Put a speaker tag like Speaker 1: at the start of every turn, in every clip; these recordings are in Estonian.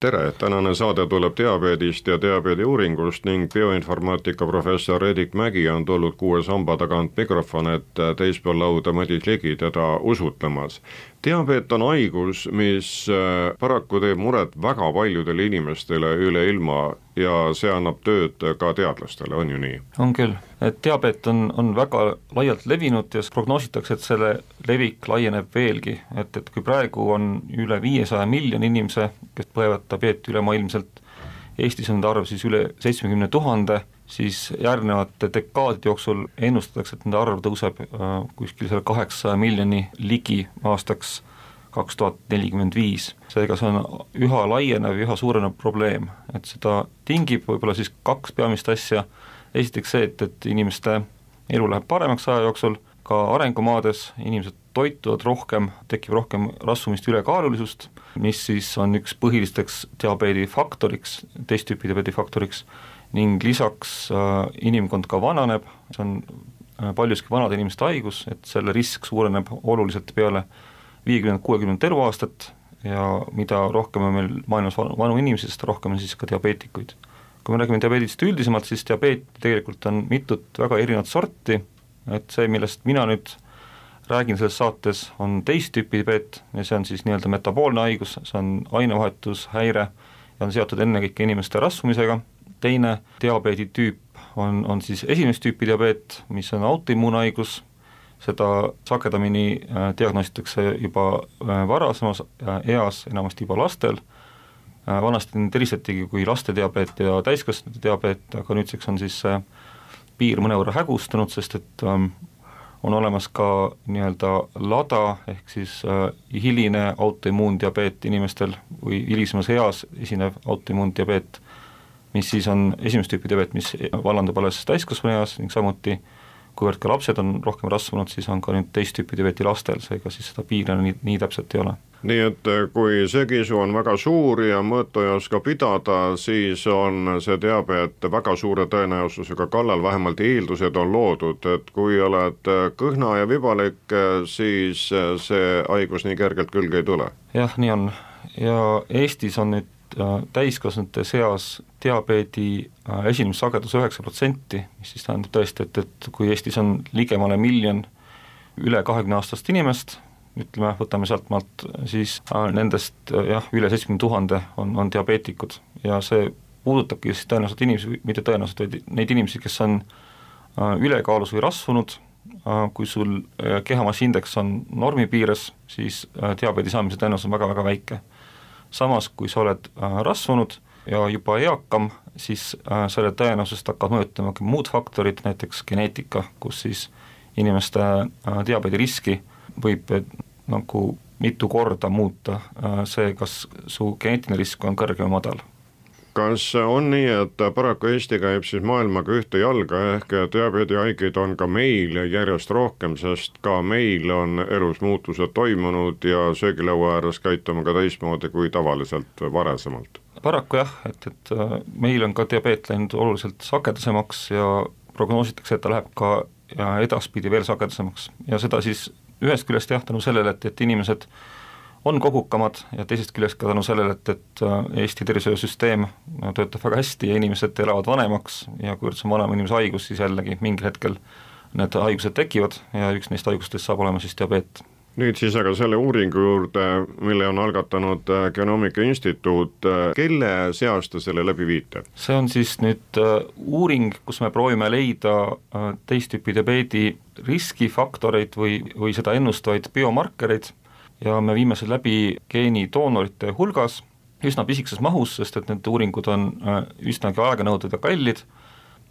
Speaker 1: tere, tänane saade tuleb diabeedist ja diabeediuuringust ning bioinformaatika professor Edik Mägi on tulnud kuue samba tagant mikrofon ette teispool lauda Madis Ligi teda usutlemas. diabeet on haigus, mis äh, paraku teeb muret väga paljudele inimestele üle ilma ja see annab tööd ka teadlastele, on ju nii?
Speaker 2: on küll, et diabeet on, on väga laialt levinud ja prognoositakse, et selle levik laieneb veelgi, et, et kui praegu on üle viiesaja miljoni inimese, kes põevad diabeeti ülemaailmselt, Eestis on nende arv siis üle seitsmekümne tuhande, siis järgnevate dekaadide jooksul ennustatakse, et nende arv tõuseb äh, kuskil selle kaheksasaja miljoni ligi aastaks kaks tuhat nelikümmend viis. seega see on üha laienev üha suurenev probleem, et seda tingib võib-olla siis kaks peamist asja, esiteks see, et, et inimeste elu läheb paremaks aja jooksul, ka arengumaades inimesed toituvad rohkem, tekib rohkem rasvumist, ülekaalulisust, mis siis on üks põhilisteks diabeedi faktoriks, teist tüüpi diabeedi faktoriks, ning lisaks äh, inimkond ka vananeb, see on äh, paljuski vanade inimeste haigus, et selle risk suureneb oluliselt peale viiekümnendat, kuuekümnendat eluaastat ja mida rohkem on meil maailmas vanu, inimesi, seda rohkem on siis ka diabeetikuid. kui me räägime diabeedist üldisemalt, siis diabeeti tegelikult on mitut väga erinevat sorti, et see, millest mina nüüd räägin selles saates, on teist tüüpi diabeet ja see on siis nii-öelda metaboolne haigus, see on ainevahetushäire ja on seotud ennekõike inimeste rasvumisega, teine diabeeditüüp on, on siis esimest tüüpi diabeet, mis on autoimmuunhaigus, seda sagedamini äh, diagnoositakse juba äh, varasemas äh, eas, enamasti juba lastel. Vanasti neid eristatigi kui laste diabeet ja täiskasvanute diabeet, aga nüüdseks on siis see piir mõnevõrra hägustunud, sest et ähm, on olemas ka nii-öelda LADA ehk siis äh, hiline autoimmuundiabeet inimestel või hilisemas eas esinev autoimmuundiabeet, mis siis on esimest tüüpi diabeet, mis vallandub alles täiskasvanu eas ning samuti kuivõrd ka lapsed on rohkem rasvunud, siis on ka nüüd teist tüüpi diabeeti lastel, seega siis seda piire nii, nii täpselt ei ole
Speaker 1: nii et eh, kui segisu on väga suur ja mõõtu ei oska pidada, siis on see diabeet väga suure tõenäosusega kallal, vähemalt eeldused on loodud, et kui oled eh, kõhna ja vibalik, eh, siis see haigus nii kergelt külge ei tule.
Speaker 2: jah, nii on ja Eestis on nüüd täiskasvanute seas diabeedi esinemissagedus üheksa protsenti, mis siis tähendab tõesti, et, et kui Eestis on ligemale miljon üle kahekümne aastast inimest, ütleme, võtame sealtmaalt, siis äh, nendest äh, jah, üle seitsmekümne tuhande on, on diabeetikud ja see puudutabki siis tõenäoliselt inimesi, mitte tõenäoliselt, vaid neid inimesi, kes on äh, ülekaalus või rasvunud, kui sul kehamassiindeks on normi piires, siis diabeedi saamise tõenäosus on väga-väga väike. samas, kui sa oled rasvunud ja juba eakam, siis selle tõenäosust hakkavad mõjutama ka muud faktorid, näiteks geneetika, kus siis inimeste diabeedi riski võib nagu mitu korda muuta äh, see, kas su geneetiline risk on kõrge või madal
Speaker 1: kas on nii, et paraku Eesti käib siis maailmaga ühte jalga, ehk diabeedihaigeid on ka meil järjest rohkem, sest ka meil on elus muutused toimunud ja söögilaua ääres käitume ka teistmoodi kui tavaliselt varasemalt?
Speaker 2: paraku jah, et, et äh, meil on ka diabeet läinud oluliselt sagedasemaks ja prognoositakse, et ta läheb ka ja edaspidi veel sagedasemaks ja seda siis ühest küljest jah, tänu sellele, et, et inimesed on kogukamad ja teisest küljest ka tänu sellele, et, et äh, Eesti tervishoiusüsteem äh, töötab väga hästi ja inimesed elavad vanemaks ja kuivõrd see on vanema inimese haigus, siis jällegi mingil hetkel need haigused tekivad ja üks neist haigustest saab olema siis diabeet
Speaker 1: nüüd siis aga selle uuringu juurde, mille on algatanud äh, Genomica Instituut, kelle seast te selle läbi viite?
Speaker 2: see on siis nüüd uuring, kus me proovime leida teist tüüpi diabeedi riskifaktoreid või, või seda ennustavaid biomarkereid. Ja me viime selle läbi geenidoonorite hulgas üsna pisikeses mahus, sest et need uuringud on äh, üsnagi aeganõudvad ja kallid,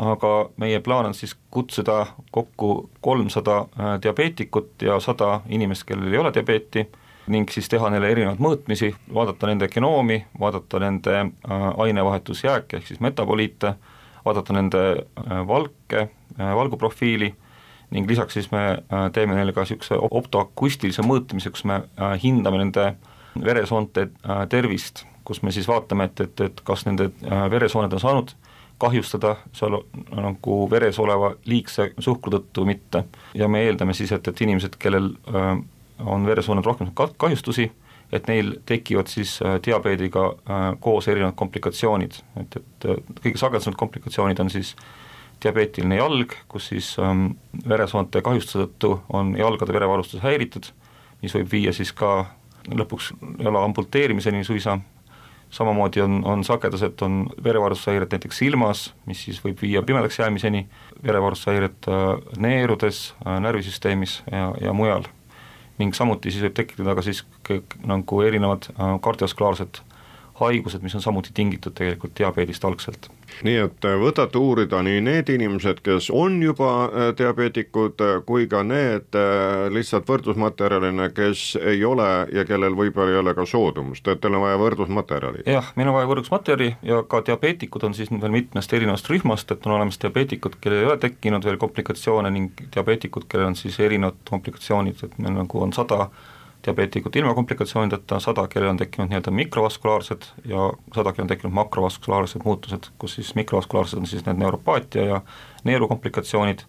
Speaker 2: aga meie plaan on siis kutsuda kokku kolmsada äh, diabeetikut ja sada inimest, kellel ei ole diabeeti, ning siis teha neile erinevaid mõõtmisi, vaadata nende genoomi, vaadata nende äh, ainevahetusjääke ehk siis metaboliite, vaadata nende valke, valguprofiili ning lisaks siis me teeme neile ka niisuguse optoakustilise mõõtmise, kus me hindame nende veresoonte tervist, kus me siis vaatame, et, et, et kas nende veresooned on saanud kahjustada seal nagu veres oleva liigse suhkru tõttu mitte. ja me eeldame siis, et, et inimesed, kellel äh, on veresooned rohkem kahjustusi, et neil tekivad siis äh, diabeediga äh, koos erinevad komplikatsioonid, et, et kõige sagedasemad komplikatsioonid on siis diabeetiline jalg, kus siis ähm, veresoonte kahjustuse tõttu on jalgade verevarustus häiritud, mis võib viia siis ka lõpuks jala amputeerimiseni suisa samamoodi on, on sagedased, on verevarustushäired näiteks silmas, mis siis võib viia pimedaks jäämiseni, verevarustushäired äh, neerudes, äh, närvisüsteemis ja, ja mujal. ning samuti siis võib tekitada ka siis nagu erinevad äh, kardioskaalsed haigused, mis on samuti tingitud tegelikult diabeedist algselt
Speaker 1: nii et äh, võtate uurida nii need inimesed, kes on juba äh, diabeetikud, äh, kui ka need lihtsalt võrdlusmaterjalina, kes ei ole ja kellel võib-olla ei ole ka soodumust, et teil on vaja võrdlusmaterjali?
Speaker 2: jah, meil on vaja võrdlusmaterjali ja ka diabeetikud on siis veel mitmest erinevast rühmast, et on olemas diabeetikud, kellel ei ole tekkinud veel komplikatsioone ning diabeetikud, kellel on siis erinevad komplikatsioonid, et meil nagu on sada diabeetikud ilma komplikatsioonideta, sada, kellel on tekkinud nii-öelda mikrovaskulaarsed ja sada, kellel on tekkinud makrovaskulaarsed muutused, kus siis mikrovaskulaarsed on siis need neuropaatia ja neerukomplikatsioonid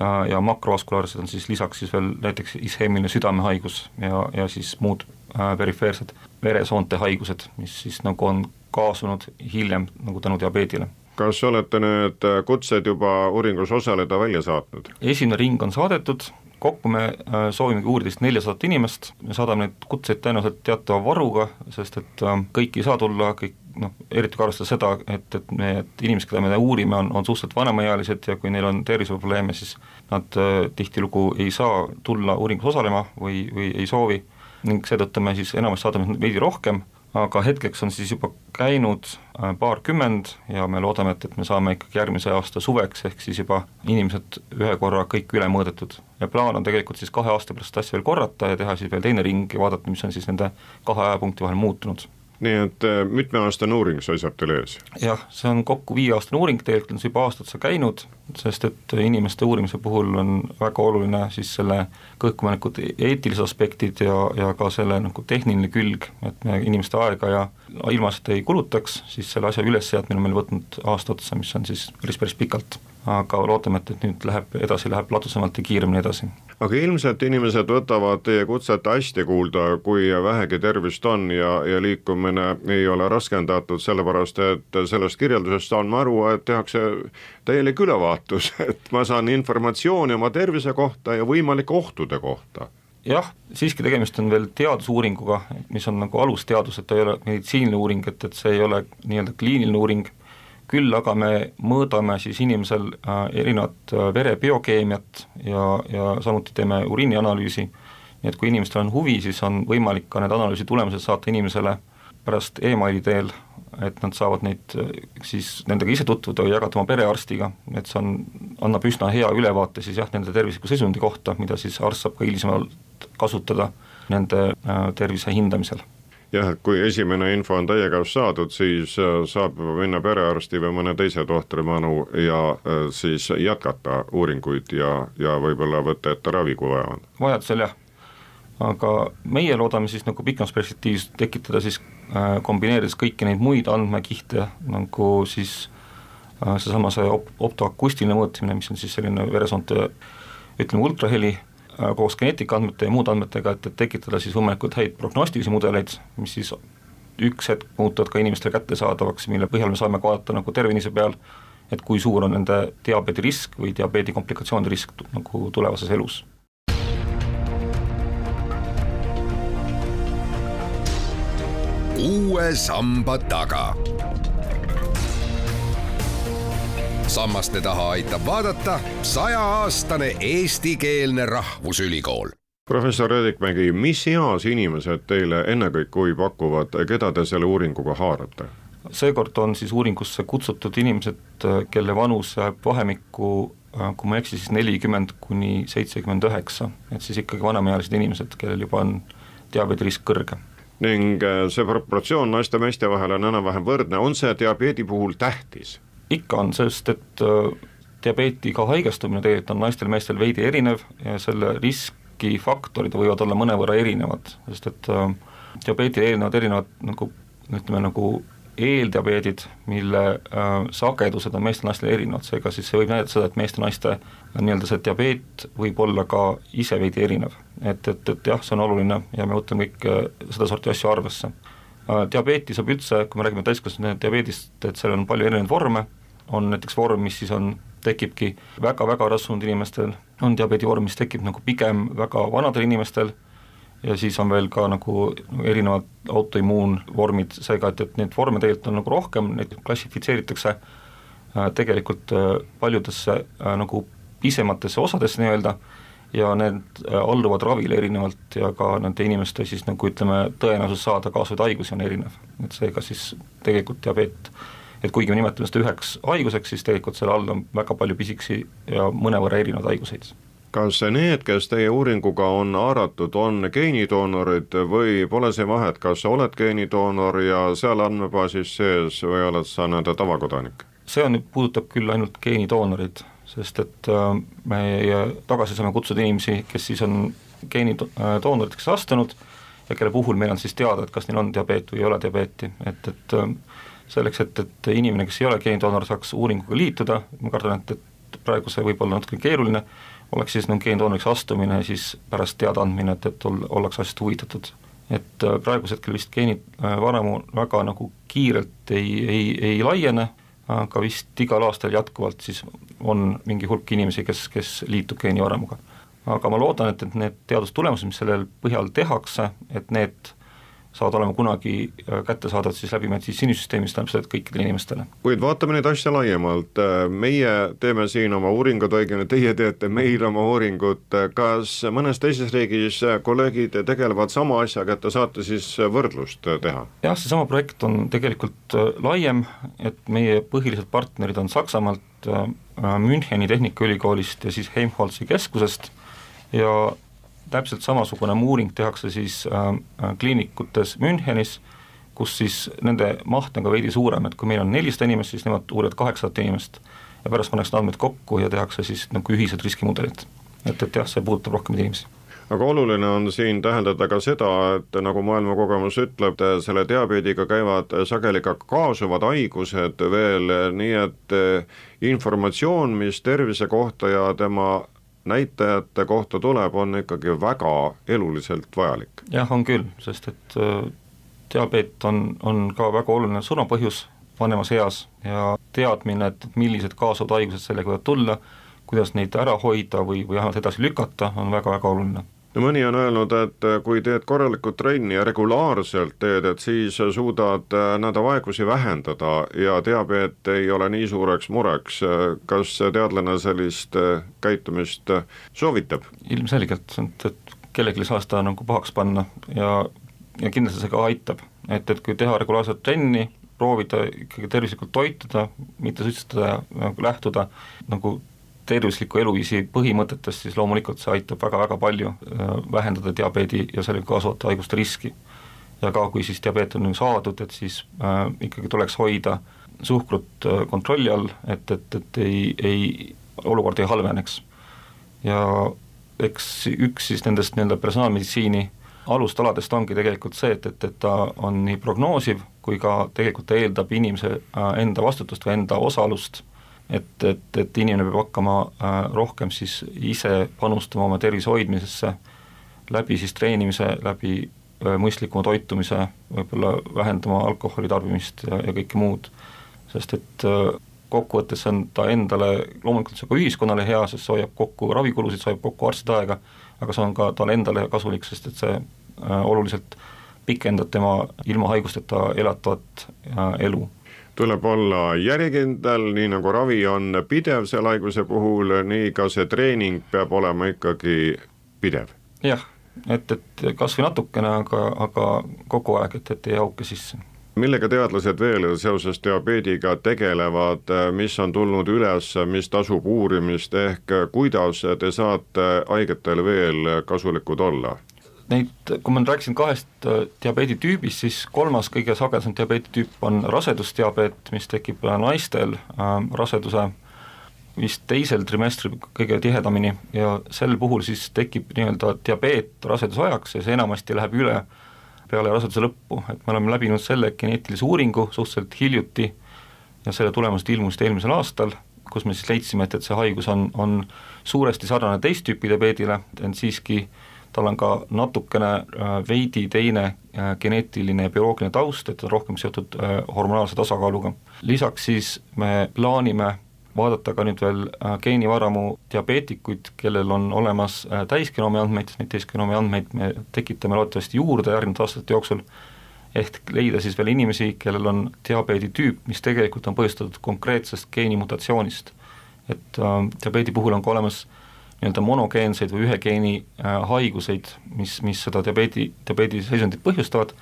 Speaker 2: ja, ja makrovaskulaarsed on siis lisaks siis veel näiteks isheemiline südamehaigus ja, ja siis muud äh, perifeersed veresoonte haigused, mis siis nagu on kaasunud hiljem nagu tänu diabeedile
Speaker 1: kas olete need kutsed juba uuringus osaleda välja saatnud?
Speaker 2: esimene ring on saadetud, kokku me äh, soovimegi uurida vist neljasadat inimest, me saadame neid kutseid tõenäoliselt teatava varuga, sest et äh, kõik ei saa tulla, kõik noh, eriti kui arvestada seda, et, et need inimesed, keda me uurime, on, on suhteliselt vanemaealised ja kui neil on terviseprobleeme, siis nad äh, tihtilugu ei saa tulla uuringus osalema või, või ei soovi. Ning seetõttu me siis enamasti saadame veidi rohkem aga hetkeks on siis juba käinud äh, paarkümmend ja me loodame, et, et me saame ikkagi järgmise aasta suveks, ehk siis juba inimesed ühe korra kõik üle mõõdetud. ja plaan on tegelikult siis kahe aasta pärast asja veel korrata ja teha siis veel teine ring ja vaadata, mis on siis nende kahe ajapunkti vahel muutunud
Speaker 1: nii et äh, mitmeaastane uuring seisab teil ees?
Speaker 2: jah, see on kokku viieaastane uuring, tegelikult on see juba aasta otsa käinud, sest et inimeste uurimise puhul on väga oluline siis selle kõhkumänikud eetilised aspektid ja, ja ka selle nagu tehniline külg, et me inimeste aega ja ilmaasjata ei kulutaks, siis selle asja ülesseadmine on meil võtnud aasta otsa, mis on siis päris, päris pikalt aga loodame, et, et nüüd läheb edasi, läheb ladusamalt ja kiiremini edasi.
Speaker 1: Aga ilmselt inimesed võtavad teie kutset hästi kuulda, kui vähegi tervist on ja, ja liikumine ei ole raskendatud, sellepärast et sellest kirjeldusest saan ma aru, et tehakse täielik ülevaatus, et ma saan informatsiooni oma tervise kohta ja võimalike ohtude kohta.
Speaker 2: Jah, siiski tegemist on veel teadusuuringuga, mis on nagu alusteadus, et ta ei ole meditsiiniline uuring, et, et see ei ole nii-öelda kliiniline uuring küll aga me mõõdame siis inimesel äh, erinevat äh, vere biokeemiat ja, ja samuti teeme uriinianalüüsi, nii et kui inimestel on huvi, siis on võimalik ka need analüüsi tulemused saata inimesele pärast emaili teel, et nad saavad neid äh, siis nendega ise tutvuda või jagada oma perearstiga, et see on, annab üsna hea ülevaate siis jah, nende tervisliku seisundi kohta, mida siis arst saab ka hilisemalt kasutada nende tervise hindamisel
Speaker 1: jah, et kui esimene info on teie käest saadud, siis äh, saab minna perearsti või mõne teise tohtri manu ja äh, siis jätkata uuringuid ja, ja võib-olla võtta ette ravi, kui vaja on.
Speaker 2: vajadusel jah, aga meie loodame siis nagu pikemas perspektiivis tekitada siis äh, kombineerides kõiki neid muid andmekihte, nagu siis seesama see op-, optoakustiline mõõtmine, mis on siis selline veresoonte ütleme, ultraheli koos geneetikaandmete ja muude andmetega, et, et tekitada siis võimalikult häid prognostilisi mudeleid, mis siis üks hetk muutuvad ka inimestele kättesaadavaks, mille põhjal me saame vaadata nagu terve inimese peal, et kui suur on nende diabeedi risk või diabeedi komplikatsioonide risk nagu tulevases elus.
Speaker 3: uue samba taga sammaste taha aitab vaadata sajaaastane eestikeelne rahvusülikool
Speaker 1: professor Redikmägi, mis eas inimesed teile ennekõike huvi pakuvad, keda te selle uuringuga haarate?
Speaker 2: seekord on siis uuringusse kutsutud inimesed, kelle vanus jääb vahemikku kui ma ei eksi, siis nelikümmend kuni seitsekümmend üheksa, et siis ikkagi vanemaealised inimesed, kellel juba on diabeedirisk kõrge.
Speaker 1: ning see proportsioon naiste-meeste vahel on enam-vähem võrdne, on see diabeedi puhul tähtis?
Speaker 2: Ikka on, sest et äh, diabeetiga haigestumine tegelikult on naistel-meestel veidi erinev ja selle riskifaktorid võivad olla mõnevõrra erinevad, sest et äh, diabeedile eelnevad erinevad nagu ütleme nagu eeldiabeedid, mille äh, sagedused on meestel-naistel erinevad, seega siis see võib näidata seda, et meeste-naiste äh, nii-öelda see diabeet võib olla ka ise veidi erinev. et, et, et jah, see on oluline ja me võtame kõik äh, sedasorti asju arvesse. Diabeeti saab üldse, kui me räägime täiskasvanute diabeedist, et seal on palju erinevaid vorme, on näiteks vorm, mis siis on, tekibki väga-väga rasvunud inimestel, on diabeedi vorm, mis tekib nagu pigem väga vanadel inimestel. Ja siis on veel ka nagu erinevad autoimmuunvormid, seega et, et neid vorme tegelikult on nagu rohkem, neid klassifitseeritakse äh, tegelikult äh, paljudesse äh, nagu pisematesse osadesse nii-öelda ja need äh, alluvad ravile erinevalt ja ka nende inimeste siis nagu ütleme, tõenäosus saada kaasuvaid haigusi on erinev, et seega siis tegelikult diabeet et kuigi me nimetame seda üheks haiguseks, siis tegelikult selle all on väga palju pisikesi ja mõnevõrra erinevaid haiguseid.
Speaker 1: Kas need, kes teie uuringuga on haaratud, on geenidoonorid või pole see vahet, kas sa oled geenidoonor ja seal andmebaasis sees või oled sa nii-öelda tavakodanik?
Speaker 2: see on, puudutab küll ainult geenidoonorid, sest et äh, meie tagasi saame kutsuda inimesi, kes siis on geenidoonoriteks astunud ja kelle puhul meil on siis teada, et kas neil on diabeet või ei ole diabeeti, et, et äh, selleks, et, et inimene, kes ei ole geenidoonor, saaks uuringuga liituda, ma kardan, et, et praegu see võib olla natuke keeruline, oleks siis nagu geendoonoriks astumine siis pärast teadaandmine, et, et ol-, ollakse asjast huvitatud. et äh, praegusel hetkel vist geenivaramu äh, väga nagu kiirelt ei, ei, ei laiene, aga vist igal aastal jätkuvalt siis on mingi hulk inimesi, kes, kes liitub geenivaramuga. aga ma loodan, et, et need teadustulemused, mis sellel põhjal tehakse, et need saavad olema kunagi äh, kättesaadavad siis läbi meditsiinisüsteemi, see tähendab seda, et kõikidele inimestele.
Speaker 1: kuid vaatame nüüd asja laiemalt, meie teeme siin oma uuringud, õigemini teie teete meil oma uuringut, kas mõnes teises riigis kolleegid tegelevad sama asjaga, et te saate siis võrdlust teha?
Speaker 2: jah, seesama projekt on tegelikult äh, laiem, et meie põhilised partnerid on Saksamaalt, äh, Müncheni Tehnikaülikoolist ja siis Helmholtzi keskusest ja täpselt samasugune uuring tehakse siis äh, äh, kliinikutes Münchenis, kus siis nende maht on ka veidi suurem, et kui meil on nelisada inimest, siis nemad uurivad kaheksasada inimest ja pärast pannakse andmed kokku ja tehakse siis nagu ühised riskimudelid. et, et jah, see puudutab rohkemaid inimesi
Speaker 1: aga oluline on siin tähendada ka seda, et nagu maailmakogemus ütleb, selle diabeediga käivad sageli ka kaasuvad haigused veel, nii et informatsioon, mis tervise kohta ja tema näitajate kohta tuleb, on ikkagi väga eluliselt vajalik.
Speaker 2: jah, on küll, sest et äh, diabeet on, on ka väga oluline surmapõhjus vanemas eas ja teadmine, et millised kaasuvad haigused sellega võivad tulla, kuidas neid ära hoida või, või vähemalt edasi lükata, on väga-väga oluline
Speaker 1: no mõni on öelnud, et kui teed korralikku trenni ja regulaarselt teed, et siis suudad äh, nende vaegusi vähendada ja diabeet ei ole nii suureks mureks. kas teadlane sellist äh, käitumist äh, soovitab?
Speaker 2: ilmselgelt, et, et kellelegi ei saa seda nagu pahaks panna ja, ja kindlasti see ka aitab, et, et kui teha regulaarset trenni, proovida ikkagi tervislikult toituda, mitte suitsetada ja nagu lähtuda nagu tervisliku eluviisi põhimõtetest, siis loomulikult see aitab väga-väga palju äh, vähendada diabeedi ja sellega kaasuvate haiguste riski. ja ka, kui siis diabeet on saadud, et siis äh, ikkagi tuleks hoida suhkrut äh, kontrolli all, et, et, et ei, ei, olukord ei halveneks. ja eks üks siis nendest nii-öelda personaalmeditsiini alustaladest ongi tegelikult see, et, et, et ta on nii prognoosiv kui ka tegelikult ta eeldab inimese äh, enda vastutust või enda osalust et, et, et inimene peab hakkama äh, rohkem siis ise panustama oma tervise hoidmisesse, läbi siis treenimise, läbi äh, mõistlikuma toitumise, võib-olla vähendama alkoholi tarbimist ja, ja kõike muud, sest et äh, kokkuvõttes on ta endale, loomulikult see on ka ühiskonnale hea, sest see hoiab kokku ravikulusid, see hoiab kokku arstide aega, aga see on ka talle endale kasulik, sest et see oluliselt pikendab tema ilma haigusteta elatavat elu
Speaker 1: tuleb olla järjekindel, nii nagu ravi on pidev selle haiguse puhul, nii ka see treening peab olema ikkagi pidev.
Speaker 2: jah, et, et kas või natukene, aga, aga kogu aeg, et, et ei auke sisse
Speaker 1: millega teadlased veel seoses diabeediga tegelevad, mis on tulnud üles, mis tasub uurimist, ehk kuidas te saate haigetel veel kasulikud olla?
Speaker 2: Neid, kui ma nüüd rääkisin kahest äh, diabeeditüübist, siis kolmas kõige sagedasem diabeeditüüp on rasedusdiabeet, mis tekib äh, naistel äh, raseduse vist teisel trimestril kõige tihedamini. Ja sel puhul siis tekib nii-öelda diabeet raseduse ajaks ja see enamasti läheb üle peale raseduse lõppu, et me oleme läbinud selle geneetilise uuringu suhteliselt hiljuti ja selle tulemused ilmusid eelmisel aastal, kus me siis leidsime, et, et see haigus on, on suuresti sarnane teist tüüpi diabeedile, ent siiski tal on ka natukene äh, veidi teine äh, geneetiline ja bioloogiline taust, et ta on rohkem seotud äh, hormonaalse tasakaaluga. lisaks siis me plaanime vaadata ka nüüd veel geenivaramu diabeetikuid, kellel on olemas täisgenoomi andmeid, neid täisgenoomi andmeid me tekitame loodetavasti juurde järgnevate aastate jooksul, ehk leida siis veel inimesi, kellel on diabeeditüüp, mis tegelikult on põhjustatud konkreetsest geenimutatsioonist. et äh, diabeedi puhul on ka olemas äh, nii-öelda monogeenseid või ühe geeni äh, haiguseid, mis, mis seda diabeedi, diabeediseisundit põhjustavad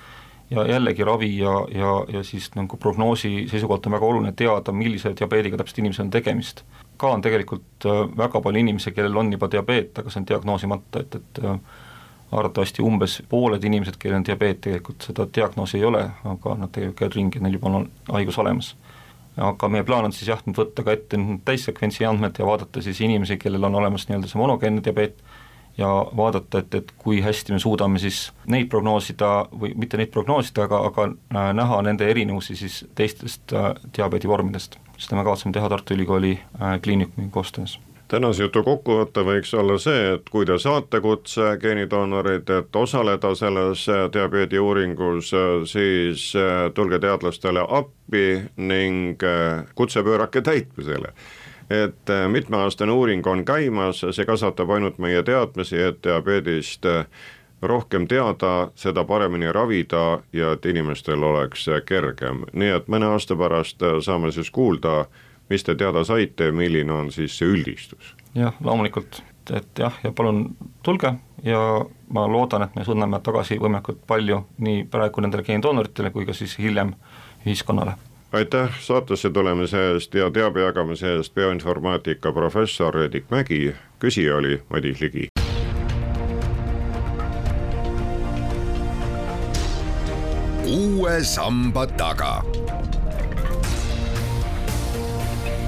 Speaker 2: ja jällegi ravi ja, ja, ja siis nagu prognoosi seisukohalt on väga oluline teada, millise diabeediga täpselt inimesel on tegemist. ka on tegelikult äh, väga palju inimesi, kellel on juba diabeet, aga see on diagnoosimata, et, et äh, arvatavasti umbes pooled inimesed, kellel on diabeet, tegelikult seda diagnoosi ei ole, aga nad tegelikult käivad ringi, neil juba on haigus olemas aga meie plaan on siis jah, nüüd võtta ka ette täissekventsi andmed ja vaadata siis inimesi, kellel on olemas nii-öelda see monogeenne diabeet, ja vaadata, et, et kui hästi me suudame siis neid prognoosida või mitte neid prognoosida, aga, aga äh, näha nende erinevusi siis teistest äh, diabeedivormidest. seda me kavatseme teha Tartu Ülikooli äh, kliinikumi koostöös
Speaker 1: tänase jutu kokkuvõte võiks olla see, et kui te saate kutse geenidoonorid, et osaleda selles diabeedi uuringus, siis äh, tulge teadlastele appi ning äh, kutse pöörake täitmisele. Et äh, mitmeaastane uuring on käimas, see kasvatab ainult meie teadmisi, et diabeedist rohkem teada, seda paremini ravida ja et inimestel oleks kergem, nii et mõne aasta pärast saame siis kuulda, mis te teada saite, milline on siis see üldistus?
Speaker 2: jah, loomulikult, et jah, ja palun tulge ja ma loodan, et me suudame tagasi võimalikult palju nii praegu nendele geenidoonoritele kui ka siis hiljem ühiskonnale.
Speaker 1: aitäh saatesse tulemise eest ja teabe jagamise eest, bioinformaatika professor Hedik Mägi, küsija oli Madis Ligi.
Speaker 3: uue samba taga